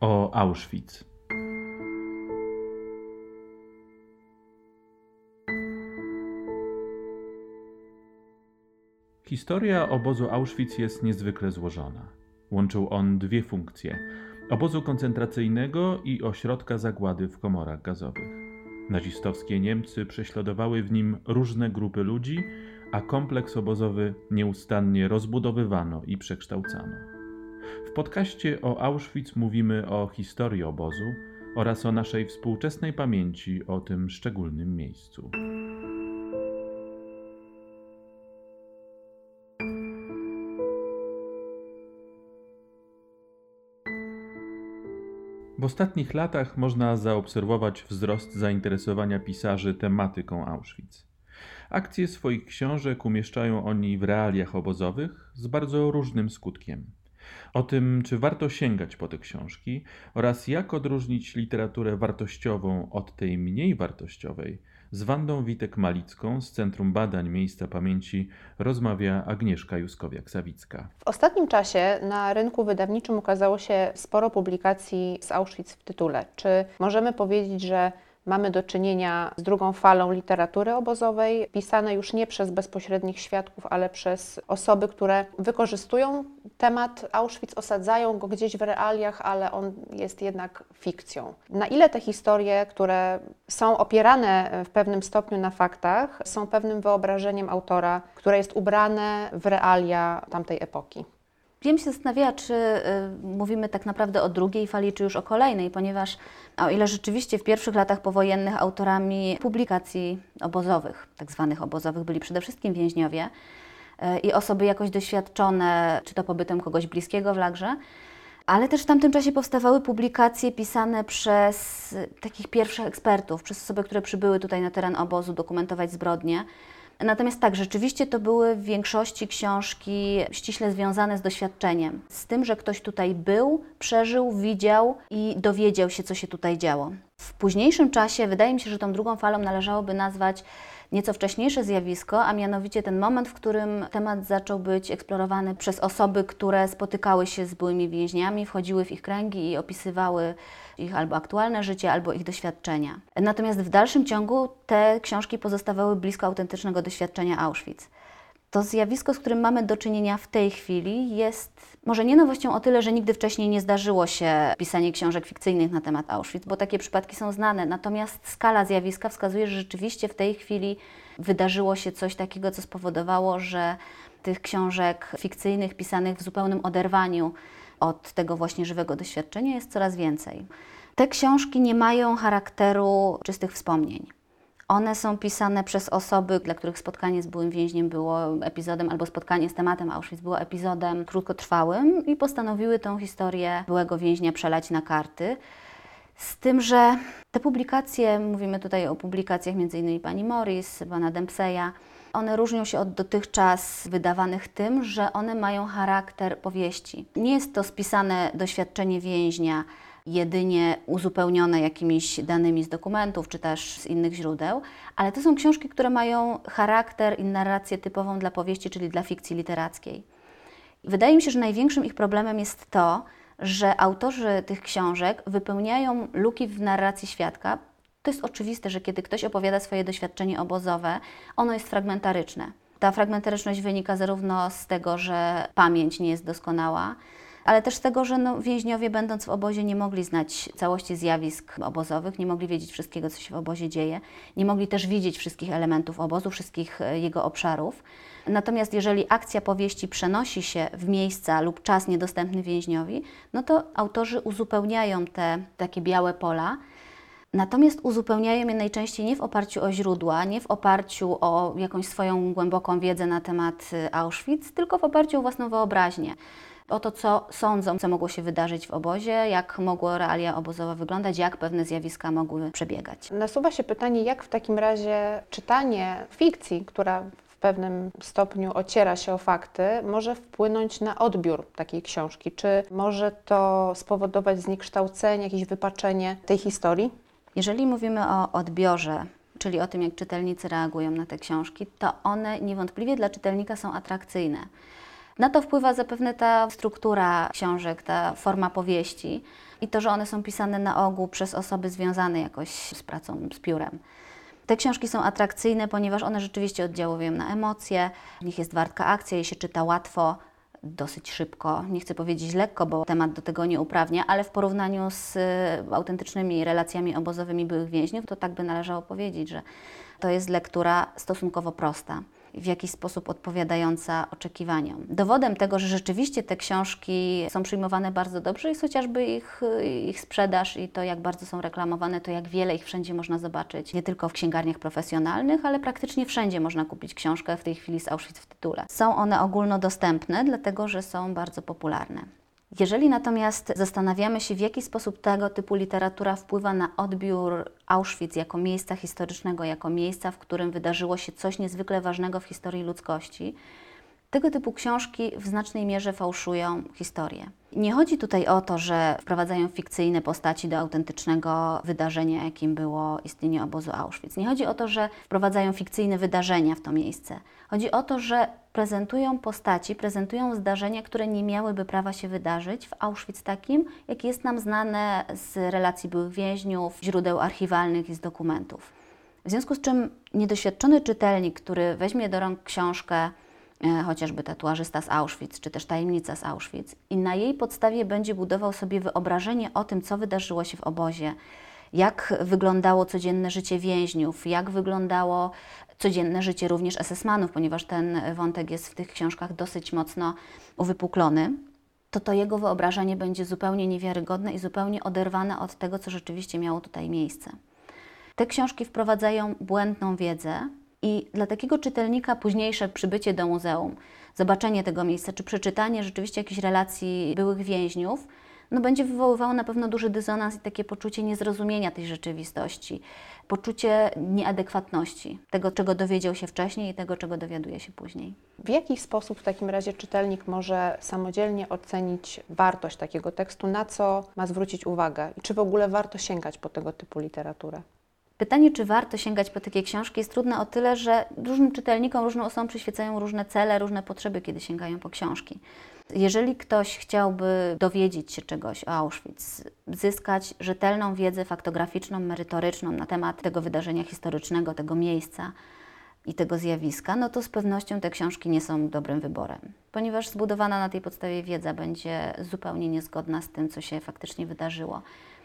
o Auschwitz. Historia obozu Auschwitz jest niezwykle złożona. Łączył on dwie funkcje: obozu koncentracyjnego i ośrodka zagłady w komorach gazowych. Nazistowskie Niemcy prześladowały w nim różne grupy ludzi, a kompleks obozowy nieustannie rozbudowywano i przekształcano. W podcaście o Auschwitz mówimy o historii obozu oraz o naszej współczesnej pamięci o tym szczególnym miejscu. W ostatnich latach można zaobserwować wzrost zainteresowania pisarzy tematyką Auschwitz. Akcje swoich książek umieszczają oni w realiach obozowych z bardzo różnym skutkiem. O tym, czy warto sięgać po te książki oraz jak odróżnić literaturę wartościową od tej mniej wartościowej, z Wandą Witek-Malicką z Centrum Badań Miejsca Pamięci rozmawia Agnieszka Juskowiak-Sawicka. W ostatnim czasie na rynku wydawniczym ukazało się sporo publikacji z Auschwitz w tytule. Czy możemy powiedzieć, że Mamy do czynienia z drugą falą literatury obozowej, pisanej już nie przez bezpośrednich świadków, ale przez osoby, które wykorzystują temat Auschwitz, osadzają go gdzieś w realiach, ale on jest jednak fikcją. Na ile te historie, które są opierane w pewnym stopniu na faktach, są pewnym wyobrażeniem autora, które jest ubrane w realia tamtej epoki? Bym się zastanawiała, czy y, mówimy tak naprawdę o drugiej fali, czy już o kolejnej, ponieważ o ile rzeczywiście w pierwszych latach powojennych autorami publikacji obozowych, tak zwanych obozowych, byli przede wszystkim więźniowie y, i osoby jakoś doświadczone, czy to pobytem kogoś bliskiego w lagrze, ale też w tamtym czasie powstawały publikacje pisane przez takich pierwszych ekspertów, przez osoby, które przybyły tutaj na teren obozu dokumentować zbrodnie. Natomiast tak, rzeczywiście to były w większości książki ściśle związane z doświadczeniem, z tym, że ktoś tutaj był, przeżył, widział i dowiedział się, co się tutaj działo. W późniejszym czasie wydaje mi się, że tą drugą falą należałoby nazwać nieco wcześniejsze zjawisko, a mianowicie ten moment, w którym temat zaczął być eksplorowany przez osoby, które spotykały się z byłymi więźniami, wchodziły w ich kręgi i opisywały ich albo aktualne życie, albo ich doświadczenia. Natomiast w dalszym ciągu te książki pozostawały blisko autentycznego doświadczenia Auschwitz. To zjawisko, z którym mamy do czynienia w tej chwili, jest może nie nowością o tyle, że nigdy wcześniej nie zdarzyło się pisanie książek fikcyjnych na temat Auschwitz, bo takie przypadki są znane. Natomiast skala zjawiska wskazuje, że rzeczywiście w tej chwili wydarzyło się coś takiego, co spowodowało, że tych książek fikcyjnych pisanych w zupełnym oderwaniu od tego właśnie żywego doświadczenia jest coraz więcej. Te książki nie mają charakteru czystych wspomnień. One są pisane przez osoby, dla których spotkanie z byłym więźniem było epizodem, albo spotkanie z tematem Auschwitz było epizodem krótkotrwałym i postanowiły tę historię byłego więźnia przelać na karty. Z tym, że te publikacje, mówimy tutaj o publikacjach m.in. pani Morris, pana Dempseya, one różnią się od dotychczas wydawanych tym, że one mają charakter powieści. Nie jest to spisane doświadczenie więźnia, jedynie uzupełnione jakimiś danymi z dokumentów czy też z innych źródeł, ale to są książki, które mają charakter i narrację typową dla powieści, czyli dla fikcji literackiej. Wydaje mi się, że największym ich problemem jest to, że autorzy tych książek wypełniają luki w narracji świadka. To jest oczywiste, że kiedy ktoś opowiada swoje doświadczenie obozowe, ono jest fragmentaryczne. Ta fragmentaryczność wynika zarówno z tego, że pamięć nie jest doskonała, ale też z tego, że no, więźniowie będąc w obozie nie mogli znać całości zjawisk obozowych, nie mogli wiedzieć wszystkiego, co się w obozie dzieje, nie mogli też widzieć wszystkich elementów obozu, wszystkich e, jego obszarów. Natomiast jeżeli akcja powieści przenosi się w miejsca lub czas niedostępny więźniowi, no to autorzy uzupełniają te takie białe pola. Natomiast uzupełniają je najczęściej nie w oparciu o źródła, nie w oparciu o jakąś swoją głęboką wiedzę na temat e, Auschwitz, tylko w oparciu o własną wyobraźnię o to, co sądzą, co mogło się wydarzyć w obozie, jak mogło realia obozowe wyglądać, jak pewne zjawiska mogły przebiegać. Nasuwa się pytanie, jak w takim razie czytanie fikcji, która w pewnym stopniu ociera się o fakty, może wpłynąć na odbiór takiej książki? Czy może to spowodować zniekształcenie, jakieś wypaczenie tej historii? Jeżeli mówimy o odbiorze, czyli o tym, jak czytelnicy reagują na te książki, to one niewątpliwie dla czytelnika są atrakcyjne Na to wpływa zapewne ta struktura książek, ta forma powieści i to, że one są pisane na ogół przez osoby związane jakoś z pracą z piórem. Te książki są atrakcyjne, ponieważ one rzeczywiście oddziałują na emocje, w nich jest wartka akcja, je się czyta łatwo, dosyć szybko, nie chcę powiedzieć lekko, bo temat do tego nie uprawnia, ale w porównaniu z y, autentycznymi relacjami obozowymi byłych więźniów, to tak by należało powiedzieć, że to jest lektura stosunkowo prosta w jakiś sposób odpowiadająca oczekiwaniom. Dowodem tego, że rzeczywiście te książki są przyjmowane bardzo dobrze, jest chociażby ich, ich sprzedaż i to, jak bardzo są reklamowane, to jak wiele ich wszędzie można zobaczyć. Nie tylko w księgarniach profesjonalnych, ale praktycznie wszędzie można kupić książkę w tej chwili z Auschwitz w tytule. Są one ogólnodostępne, dlatego że są bardzo popularne. Jeżeli natomiast zastanawiamy się, w jaki sposób tego typu literatura wpływa na odbiór Auschwitz jako miejsca historycznego, jako miejsca, w którym wydarzyło się coś niezwykle ważnego w historii ludzkości, tego typu książki w znacznej mierze fałszują historię. Nie chodzi tutaj o to, że wprowadzają fikcyjne postaci do autentycznego wydarzenia, jakim było istnienie obozu Auschwitz. Nie chodzi o to, że wprowadzają fikcyjne wydarzenia w to miejsce. Chodzi o to, że prezentują postaci, prezentują zdarzenia, które nie miałyby prawa się wydarzyć w Auschwitz takim, jak jest nam znane z relacji byłych więźniów, źródeł archiwalnych i z dokumentów. W związku z czym niedoświadczony czytelnik, który weźmie do rąk książkę, chociażby tatuażysta z Auschwitz, czy też tajemnica z Auschwitz, i na jej podstawie będzie budował sobie wyobrażenie o tym, co wydarzyło się w obozie, jak wyglądało codzienne życie więźniów, jak wyglądało codzienne życie również SS-manów, ponieważ ten wątek jest w tych książkach dosyć mocno uwypuklony, to to jego wyobrażenie będzie zupełnie niewiarygodne i zupełnie oderwane od tego, co rzeczywiście miało tutaj miejsce. Te książki wprowadzają błędną wiedzę, i dla takiego czytelnika późniejsze przybycie do muzeum, zobaczenie tego miejsca, czy przeczytanie rzeczywiście jakichś relacji byłych więźniów, no będzie wywoływało na pewno duży dysonans i takie poczucie niezrozumienia tej rzeczywistości, poczucie nieadekwatności tego, czego dowiedział się wcześniej i tego, czego dowiaduje się później. W jaki sposób w takim razie czytelnik może samodzielnie ocenić wartość takiego tekstu, na co ma zwrócić uwagę i czy w ogóle warto sięgać po tego typu literaturę? Pytanie, czy warto sięgać po takie książki, jest trudne o tyle, że różnym czytelnikom, różnym osobom przyświecają różne cele, różne potrzeby, kiedy sięgają po książki. Jeżeli ktoś chciałby dowiedzieć się czegoś o Auschwitz, zyskać rzetelną wiedzę faktograficzną, merytoryczną na temat tego wydarzenia historycznego, tego miejsca i tego zjawiska, no to z pewnością te książki nie są dobrym wyborem, ponieważ zbudowana na tej podstawie wiedza będzie zupełnie niezgodna z tym, co się faktycznie wydarzyło.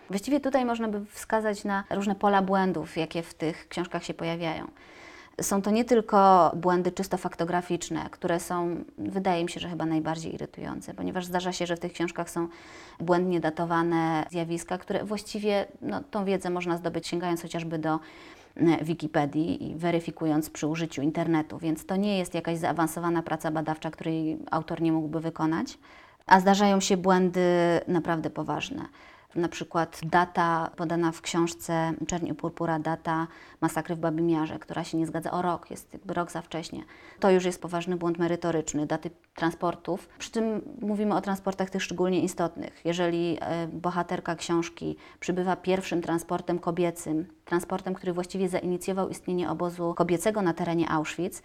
Właściwie tutaj można by wskazać na różne pola błędów, jakie w tych książkach się pojawiają. Są to nie tylko błędy czysto faktograficzne, które są, wydaje mi się, że chyba najbardziej irytujące, ponieważ zdarza się, że w tych książkach są błędnie datowane zjawiska, które właściwie no, tą wiedzę można zdobyć sięgając chociażby do e, Wikipedii i weryfikując przy użyciu internetu, więc to nie jest jakaś zaawansowana praca badawcza, której autor nie mógłby wykonać, a zdarzają się błędy naprawdę poważne na przykład data podana w książce Czerń i Purpura, data masakry w Babimiarze, która się nie zgadza o rok, jest jakby rok za wcześnie. To już jest poważny błąd merytoryczny, daty transportów. Przy tym mówimy o transportach tych szczególnie istotnych. Jeżeli e, bohaterka książki przybywa pierwszym transportem kobiecym, transportem, który właściwie zainicjował istnienie obozu kobiecego na terenie Auschwitz,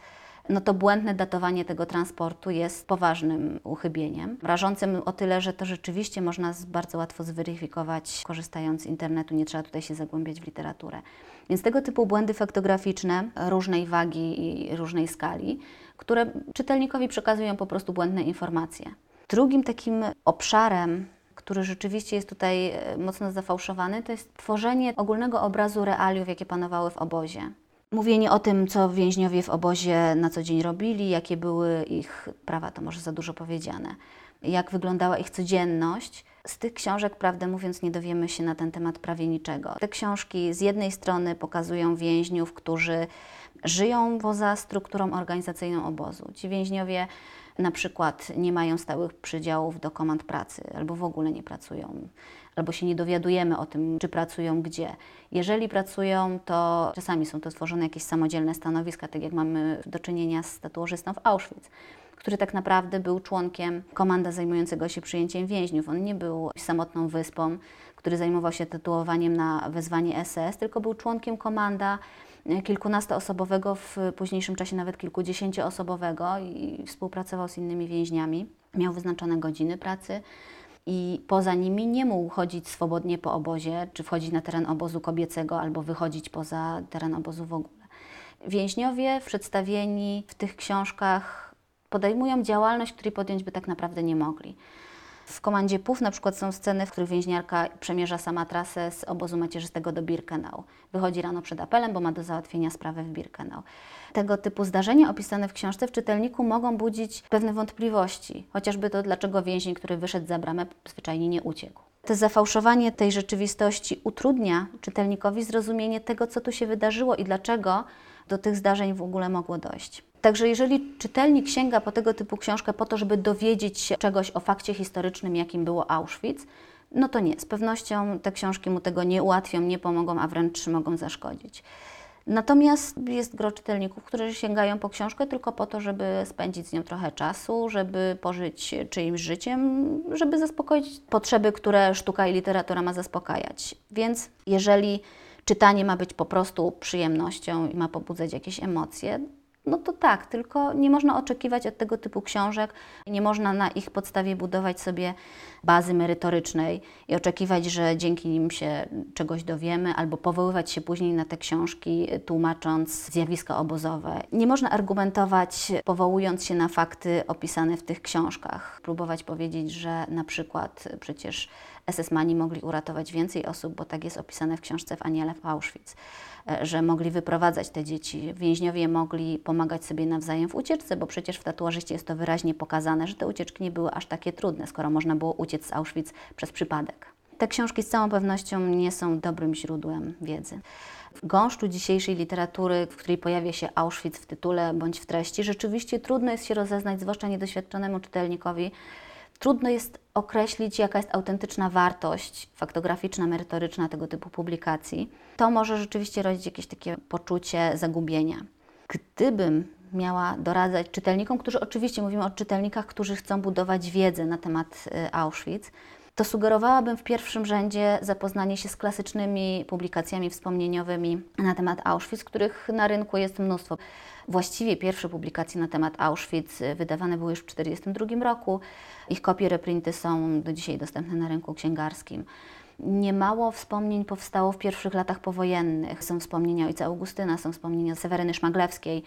no to błędne datowanie tego transportu jest poważnym uchybieniem. Rażącym o tyle, że to rzeczywiście można bardzo łatwo zweryfikować, korzystając z internetu, nie trzeba tutaj się zagłębiać w literaturę. Więc tego typu błędy faktograficzne różnej wagi i różnej skali, które czytelnikowi przekazują po prostu błędne informacje. Drugim takim obszarem, który rzeczywiście jest tutaj e, mocno zafałszowany, to jest tworzenie ogólnego obrazu realiów, jakie panowały w obozie. Mówienie o tym, co więźniowie w obozie na co dzień robili, jakie były ich prawa, to może za dużo powiedziane, jak wyglądała ich codzienność. Z tych książek, prawdę mówiąc, nie dowiemy się na ten temat prawie niczego. Te książki z jednej strony pokazują więźniów, którzy żyją poza strukturą organizacyjną obozu. Ci więźniowie na przykład nie mają stałych przydziałów do komand pracy albo w ogóle nie pracują albo się nie dowiadujemy o tym, czy pracują gdzie. Jeżeli pracują, to czasami są to tworzone jakieś samodzielne stanowiska, tak jak mamy do czynienia z tatuażystą w Auschwitz który tak naprawdę był członkiem komanda zajmującego się przyjęciem więźniów. On nie był samotną wyspą, który zajmował się tatuowaniem na wezwanie SS, tylko był członkiem komanda kilkunastoosobowego, w późniejszym czasie nawet kilkudziesięcioosobowego i współpracował z innymi więźniami. Miał wyznaczone godziny pracy i poza nimi nie mógł chodzić swobodnie po obozie, czy wchodzić na teren obozu kobiecego, albo wychodzić poza teren obozu w ogóle. Więźniowie przedstawieni w tych książkach podejmują działalność, której podjąć by tak naprawdę nie mogli. W komandzie PUF na przykład są sceny, w których więźniarka przemierza sama trasę z obozu macierzystego do Birkenau. Wychodzi rano przed apelem, bo ma do załatwienia sprawę w Birkenau. Tego typu zdarzenia opisane w książce w czytelniku mogą budzić pewne wątpliwości, chociażby to, dlaczego więzień, który wyszedł za bramę, zwyczajnie nie uciekł. To zafałszowanie tej rzeczywistości utrudnia czytelnikowi zrozumienie tego, co tu się wydarzyło i dlaczego do tych zdarzeń w ogóle mogło dojść. Także jeżeli czytelnik sięga po tego typu książkę po to, żeby dowiedzieć się czegoś o fakcie historycznym, jakim było Auschwitz, no to nie, z pewnością te książki mu tego nie ułatwią, nie pomogą, a wręcz mogą zaszkodzić. Natomiast jest gro czytelników, którzy sięgają po książkę tylko po to, żeby spędzić z nią trochę czasu, żeby pożyć czyimś życiem, żeby zaspokoić potrzeby, które sztuka i literatura ma zaspokajać. Więc jeżeli czytanie ma być po prostu przyjemnością i ma pobudzać jakieś emocje, no to tak, tylko nie można oczekiwać od tego typu książek, nie można na ich podstawie budować sobie bazy merytorycznej i oczekiwać, że dzięki nim się czegoś dowiemy, albo powoływać się później na te książki, tłumacząc zjawiska obozowe. Nie można argumentować, powołując się na fakty opisane w tych książkach. Próbować powiedzieć, że na przykład przecież SS-mani mogli uratować więcej osób, bo tak jest opisane w książce w Aniele w Auschwitz. E, że mogli wyprowadzać te dzieci. Więźniowie mogli pomagać sobie nawzajem w ucieczce, bo przecież w tatuażyście jest to wyraźnie pokazane, że te ucieczki nie były aż takie trudne, skoro można było uciec z Auschwitz przez przypadek. Te książki z całą pewnością nie są dobrym źródłem wiedzy. W gąszczu dzisiejszej literatury, w której pojawia się Auschwitz w tytule bądź w treści, rzeczywiście trudno jest się rozeznać, zwłaszcza niedoświadczonemu czytelnikowi, Trudno jest określić, jaka jest autentyczna wartość faktograficzna, merytoryczna tego typu publikacji. To może rzeczywiście rodzić jakieś takie poczucie zagubienia. Gdybym miała doradzać czytelnikom, którzy oczywiście mówimy o czytelnikach, którzy chcą budować wiedzę na temat y, Auschwitz, to sugerowałabym w pierwszym rzędzie zapoznanie się z klasycznymi publikacjami wspomnieniowymi na temat Auschwitz, których na rynku jest mnóstwo. Właściwie pierwsze publikacje na temat Auschwitz wydawane były już w 1942 roku. Ich kopie, reprinty są do dzisiaj dostępne na rynku księgarskim. Niemało wspomnień powstało w pierwszych latach powojennych. Są wspomnienia ojca Augustyna, są wspomnienia Seweryny Szmaglewskiej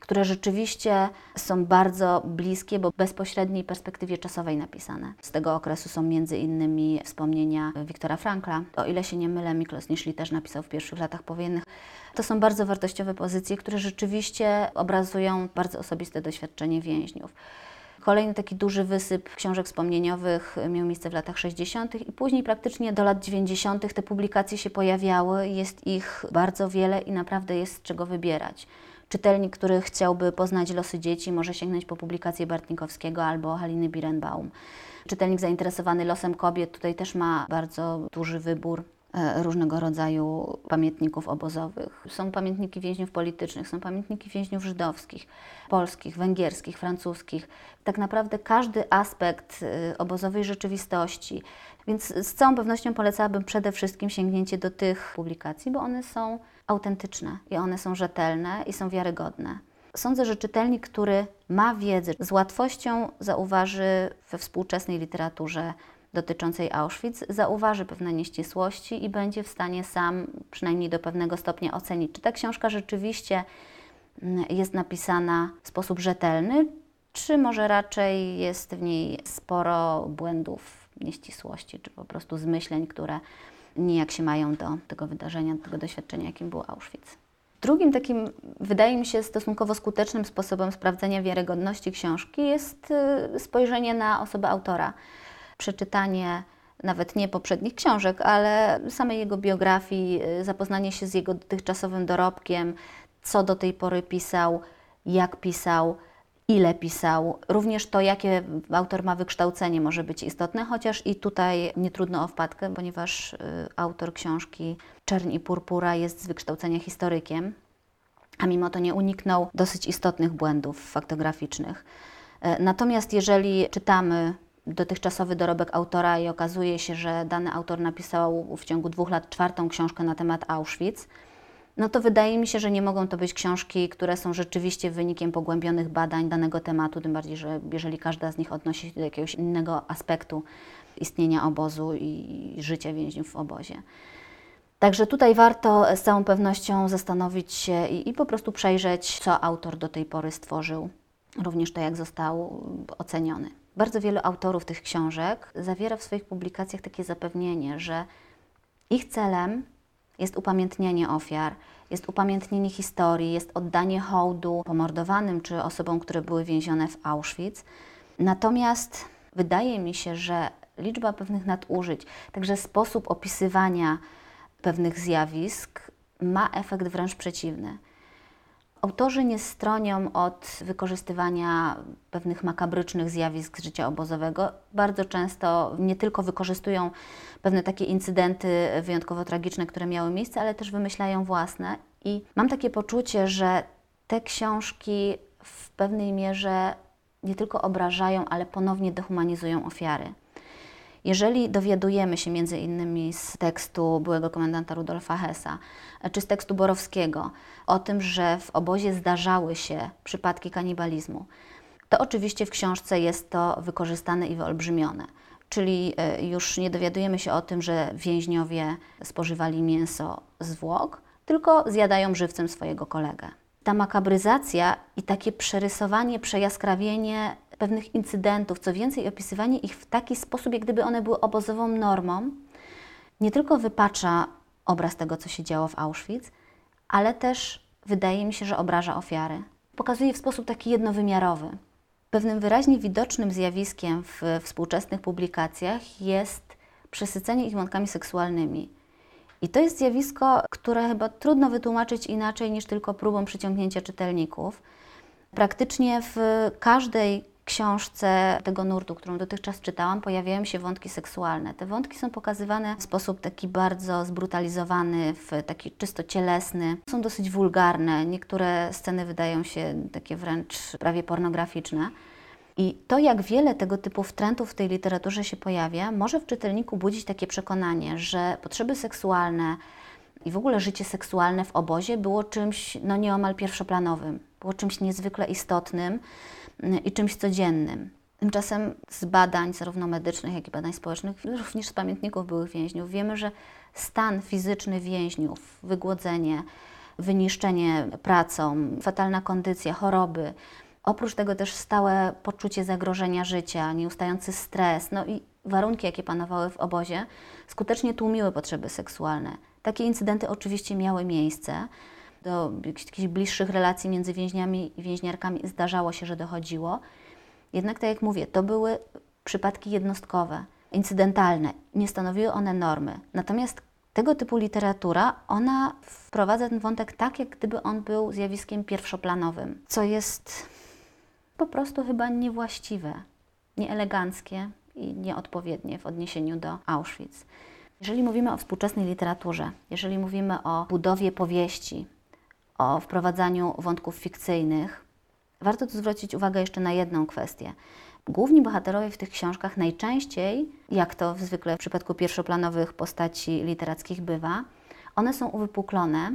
które rzeczywiście są bardzo bliskie, bo w bezpośredniej perspektywie czasowej napisane. Z tego okresu są między innymi wspomnienia Wiktora Frankla. O ile się nie mylę, Miklos Niszli też napisał w pierwszych latach powojennych. To są bardzo wartościowe pozycje, które rzeczywiście obrazują bardzo osobiste doświadczenie więźniów. Kolejny taki duży wysyp książek wspomnieniowych miał miejsce w latach 60. i później praktycznie do lat 90. te publikacje się pojawiały. Jest ich bardzo wiele i naprawdę jest z czego wybierać. Czytelnik, który chciałby poznać losy dzieci, może sięgnąć po publikację Bartnikowskiego albo Haliny Birenbaum. Czytelnik zainteresowany losem kobiet tutaj też ma bardzo duży wybór różnego rodzaju pamiętników obozowych. Są pamiętniki więźniów politycznych, są pamiętniki więźniów żydowskich, polskich, węgierskich, francuskich. Tak naprawdę każdy aspekt e, obozowej rzeczywistości. Więc z całą pewnością polecałabym przede wszystkim sięgnięcie do tych publikacji, bo one są autentyczne i one są rzetelne i są wiarygodne. Sądzę, że czytelnik, który ma wiedzę, z łatwością zauważy we współczesnej literaturze dotyczącej Auschwitz, zauważy pewne nieścisłości i będzie w stanie sam przynajmniej do pewnego stopnia ocenić, czy ta książka rzeczywiście mm, jest napisana w sposób rzetelny, czy może raczej jest w niej sporo błędów, nieścisłości, czy po prostu zmyśleń, które nijak się mają do tego wydarzenia, do tego doświadczenia, jakim był Auschwitz. Drugim takim, wydaje mi się, stosunkowo skutecznym sposobem sprawdzenia wiarygodności książki jest y, spojrzenie na osobę autora. Przeczytanie nawet nie poprzednich książek, ale samej jego biografii, y, zapoznanie się z jego dotychczasowym dorobkiem, co do tej pory pisał, jak pisał, ile pisał. Również to, jakie autor ma wykształcenie, może być istotne, chociaż i tutaj nie trudno o wpadkę, ponieważ y, autor książki Czerń i Purpura jest z wykształcenia historykiem, a mimo to nie uniknął dosyć istotnych błędów faktograficznych. E, natomiast jeżeli czytamy dotychczasowy dorobek autora i okazuje się, że dany autor napisał w ciągu dwóch lat czwartą książkę na temat Auschwitz, no to wydaje mi się, że nie mogą to być książki, które są rzeczywiście wynikiem pogłębionych badań danego tematu, tym bardziej, że jeżeli każda z nich odnosi się do jakiegoś innego aspektu istnienia obozu i życia więźniów w obozie. Także tutaj warto z całą pewnością zastanowić się i, i po prostu przejrzeć, co autor do tej pory stworzył, również to, jak został oceniony. Bardzo wielu autorów tych książek zawiera w swoich publikacjach takie zapewnienie, że ich celem jest upamiętnienie ofiar, jest upamiętnienie historii, jest oddanie hołdu pomordowanym czy osobom, które były więzione w Auschwitz. Natomiast wydaje mi się, że liczba pewnych nadużyć, także sposób opisywania pewnych zjawisk ma efekt wręcz przeciwny. Autorzy nie stronią od wykorzystywania pewnych makabrycznych zjawisk życia obozowego. Bardzo często nie tylko wykorzystują pewne takie incydenty wyjątkowo tragiczne, które miały miejsce, ale też wymyślają własne. I mam takie poczucie, że te książki w pewnej mierze nie tylko obrażają, ale ponownie dehumanizują ofiary. Jeżeli dowiadujemy się między innymi z tekstu byłego komendanta Rudolfa Hessa, czy z tekstu Borowskiego o tym, że w obozie zdarzały się przypadki kanibalizmu, to oczywiście w książce jest to wykorzystane i wyolbrzymione. Czyli e, już nie dowiadujemy się o tym, że więźniowie spożywali mięso zwłok, tylko zjadają żywcem swojego kolegę. Ta makabryzacja i takie przerysowanie, przejaskrawienie pewnych incydentów, co więcej, opisywanie ich w taki sposób, jak gdyby one były obozową normą, nie tylko wypacza obraz tego, co się działo w Auschwitz, ale też wydaje mi się, że obraża ofiary. Pokazuje w sposób taki jednowymiarowy. Pewnym wyraźnie widocznym zjawiskiem w współczesnych publikacjach jest przesycenie ich wątkami seksualnymi. I to jest zjawisko, które chyba trudno wytłumaczyć inaczej niż tylko próbą przyciągnięcia czytelników. Praktycznie w każdej książce tego nurtu, którą dotychczas czytałam, pojawiają się wątki seksualne. Te wątki są pokazywane w sposób taki bardzo zbrutalizowany, w taki czysto cielesny. Są dosyć wulgarne. Niektóre sceny wydają się takie wręcz prawie pornograficzne. I to, jak wiele tego typu trendów w tej literaturze się pojawia, może w czytelniku budzić takie przekonanie, że potrzeby seksualne i w ogóle życie seksualne w obozie było czymś no, nieomal pierwszoplanowym, było czymś niezwykle istotnym i czymś codziennym. Tymczasem z badań, zarówno medycznych, jak i badań społecznych, również z pamiętników byłych więźniów, wiemy, że stan fizyczny więźniów, wygłodzenie, wyniszczenie pracą, fatalna kondycja, choroby, oprócz tego też stałe poczucie zagrożenia życia, nieustający stres, no i warunki, jakie panowały w obozie, skutecznie tłumiły potrzeby seksualne. Takie incydenty oczywiście miały miejsce do jakichś bliższych relacji między więźniami i więźniarkami zdarzało się, że dochodziło. Jednak, tak jak mówię, to były przypadki jednostkowe, incydentalne, nie stanowiły one normy. Natomiast tego typu literatura, ona wprowadza ten wątek tak, jak gdyby on był zjawiskiem pierwszoplanowym, co jest po prostu chyba niewłaściwe, nieeleganckie i nieodpowiednie w odniesieniu do Auschwitz. Jeżeli mówimy o współczesnej literaturze, jeżeli mówimy o budowie powieści, o wprowadzaniu wątków fikcyjnych, warto tu zwrócić uwagę jeszcze na jedną kwestię. Główni bohaterowie w tych książkach najczęściej, jak to zwykle w przypadku pierwszoplanowych postaci literackich bywa, one są uwypuklone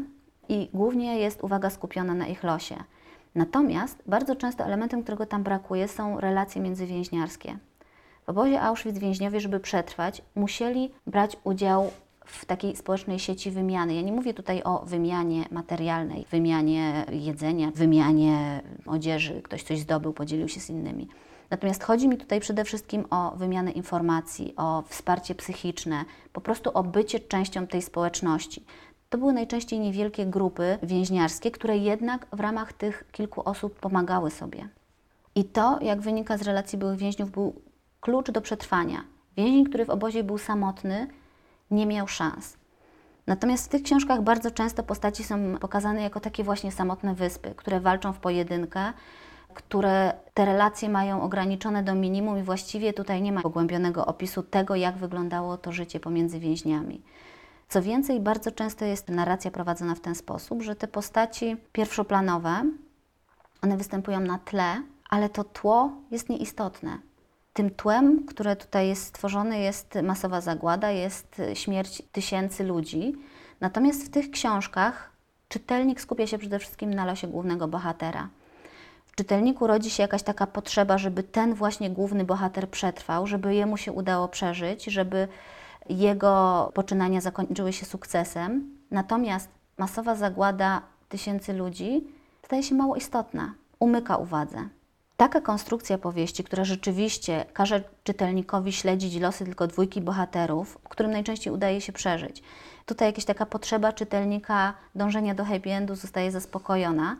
i głównie jest uwaga skupiona na ich losie. Natomiast bardzo często elementem, którego tam brakuje, są relacje międzywięźniarskie. W obozie Auschwitz więźniowie, żeby przetrwać, musieli brać udział w takiej społecznej sieci wymiany. Ja nie mówię tutaj o wymianie materialnej, wymianie jedzenia, wymianie odzieży, ktoś coś zdobył, podzielił się z innymi. Natomiast chodzi mi tutaj przede wszystkim o wymianę informacji, o wsparcie psychiczne, po prostu o bycie częścią tej społeczności. To były najczęściej niewielkie grupy więźniarskie, które jednak w ramach tych kilku osób pomagały sobie. I to, jak wynika z relacji byłych więźniów, był klucz do przetrwania. Więzień, który w obozie był samotny, nie miał szans. Natomiast w tych książkach bardzo często postaci są pokazane jako takie właśnie samotne wyspy, które walczą w pojedynkę, które te relacje mają ograniczone do minimum i właściwie tutaj nie ma pogłębionego opisu tego, jak wyglądało to życie pomiędzy więźniami. Co więcej, bardzo często jest narracja prowadzona w ten sposób, że te postaci pierwszoplanowe, one występują na tle, ale to tło jest nieistotne. Tym tłem, które tutaj jest stworzone, jest masowa zagłada, jest śmierć tysięcy ludzi. Natomiast w tych książkach czytelnik skupia się przede wszystkim na losie głównego bohatera. W czytelniku rodzi się jakaś taka potrzeba, żeby ten właśnie główny bohater przetrwał, żeby jemu się udało przeżyć, żeby jego poczynania zakończyły się sukcesem. Natomiast masowa zagłada tysięcy ludzi staje się mało istotna, umyka uwadze. Taka konstrukcja powieści, która rzeczywiście każe czytelnikowi śledzić losy tylko dwójki bohaterów, którym najczęściej udaje się przeżyć. Tutaj jakaś taka potrzeba czytelnika dążenia do happy endu zostaje zaspokojona.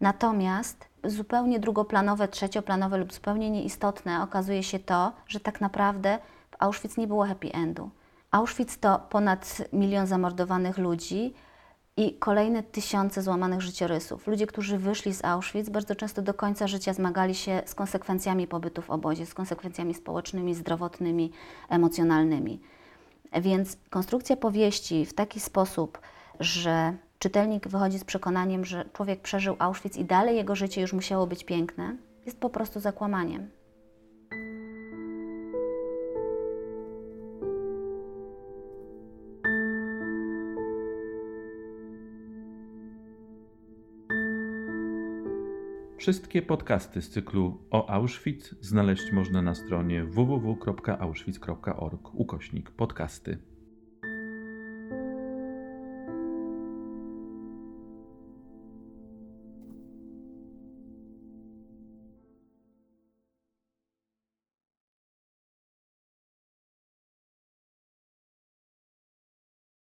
Natomiast zupełnie drugoplanowe, trzecioplanowe lub zupełnie nieistotne okazuje się to, że tak naprawdę w Auschwitz nie było happy endu. Auschwitz to ponad milion zamordowanych ludzi, i kolejne tysiące złamanych życiorysów. Ludzie, którzy wyszli z Auschwitz, bardzo często do końca życia zmagali się z konsekwencjami pobytu w obozie, z konsekwencjami społecznymi, zdrowotnymi, emocjonalnymi. Więc konstrukcja powieści w taki sposób, że czytelnik wychodzi z przekonaniem, że człowiek przeżył Auschwitz i dalej jego życie już musiało być piękne, jest po prostu zakłamaniem. Wszystkie podcasty z cyklu o Auschwitz znaleźć można na stronie www.auschwitz.org ukośnik podcasty.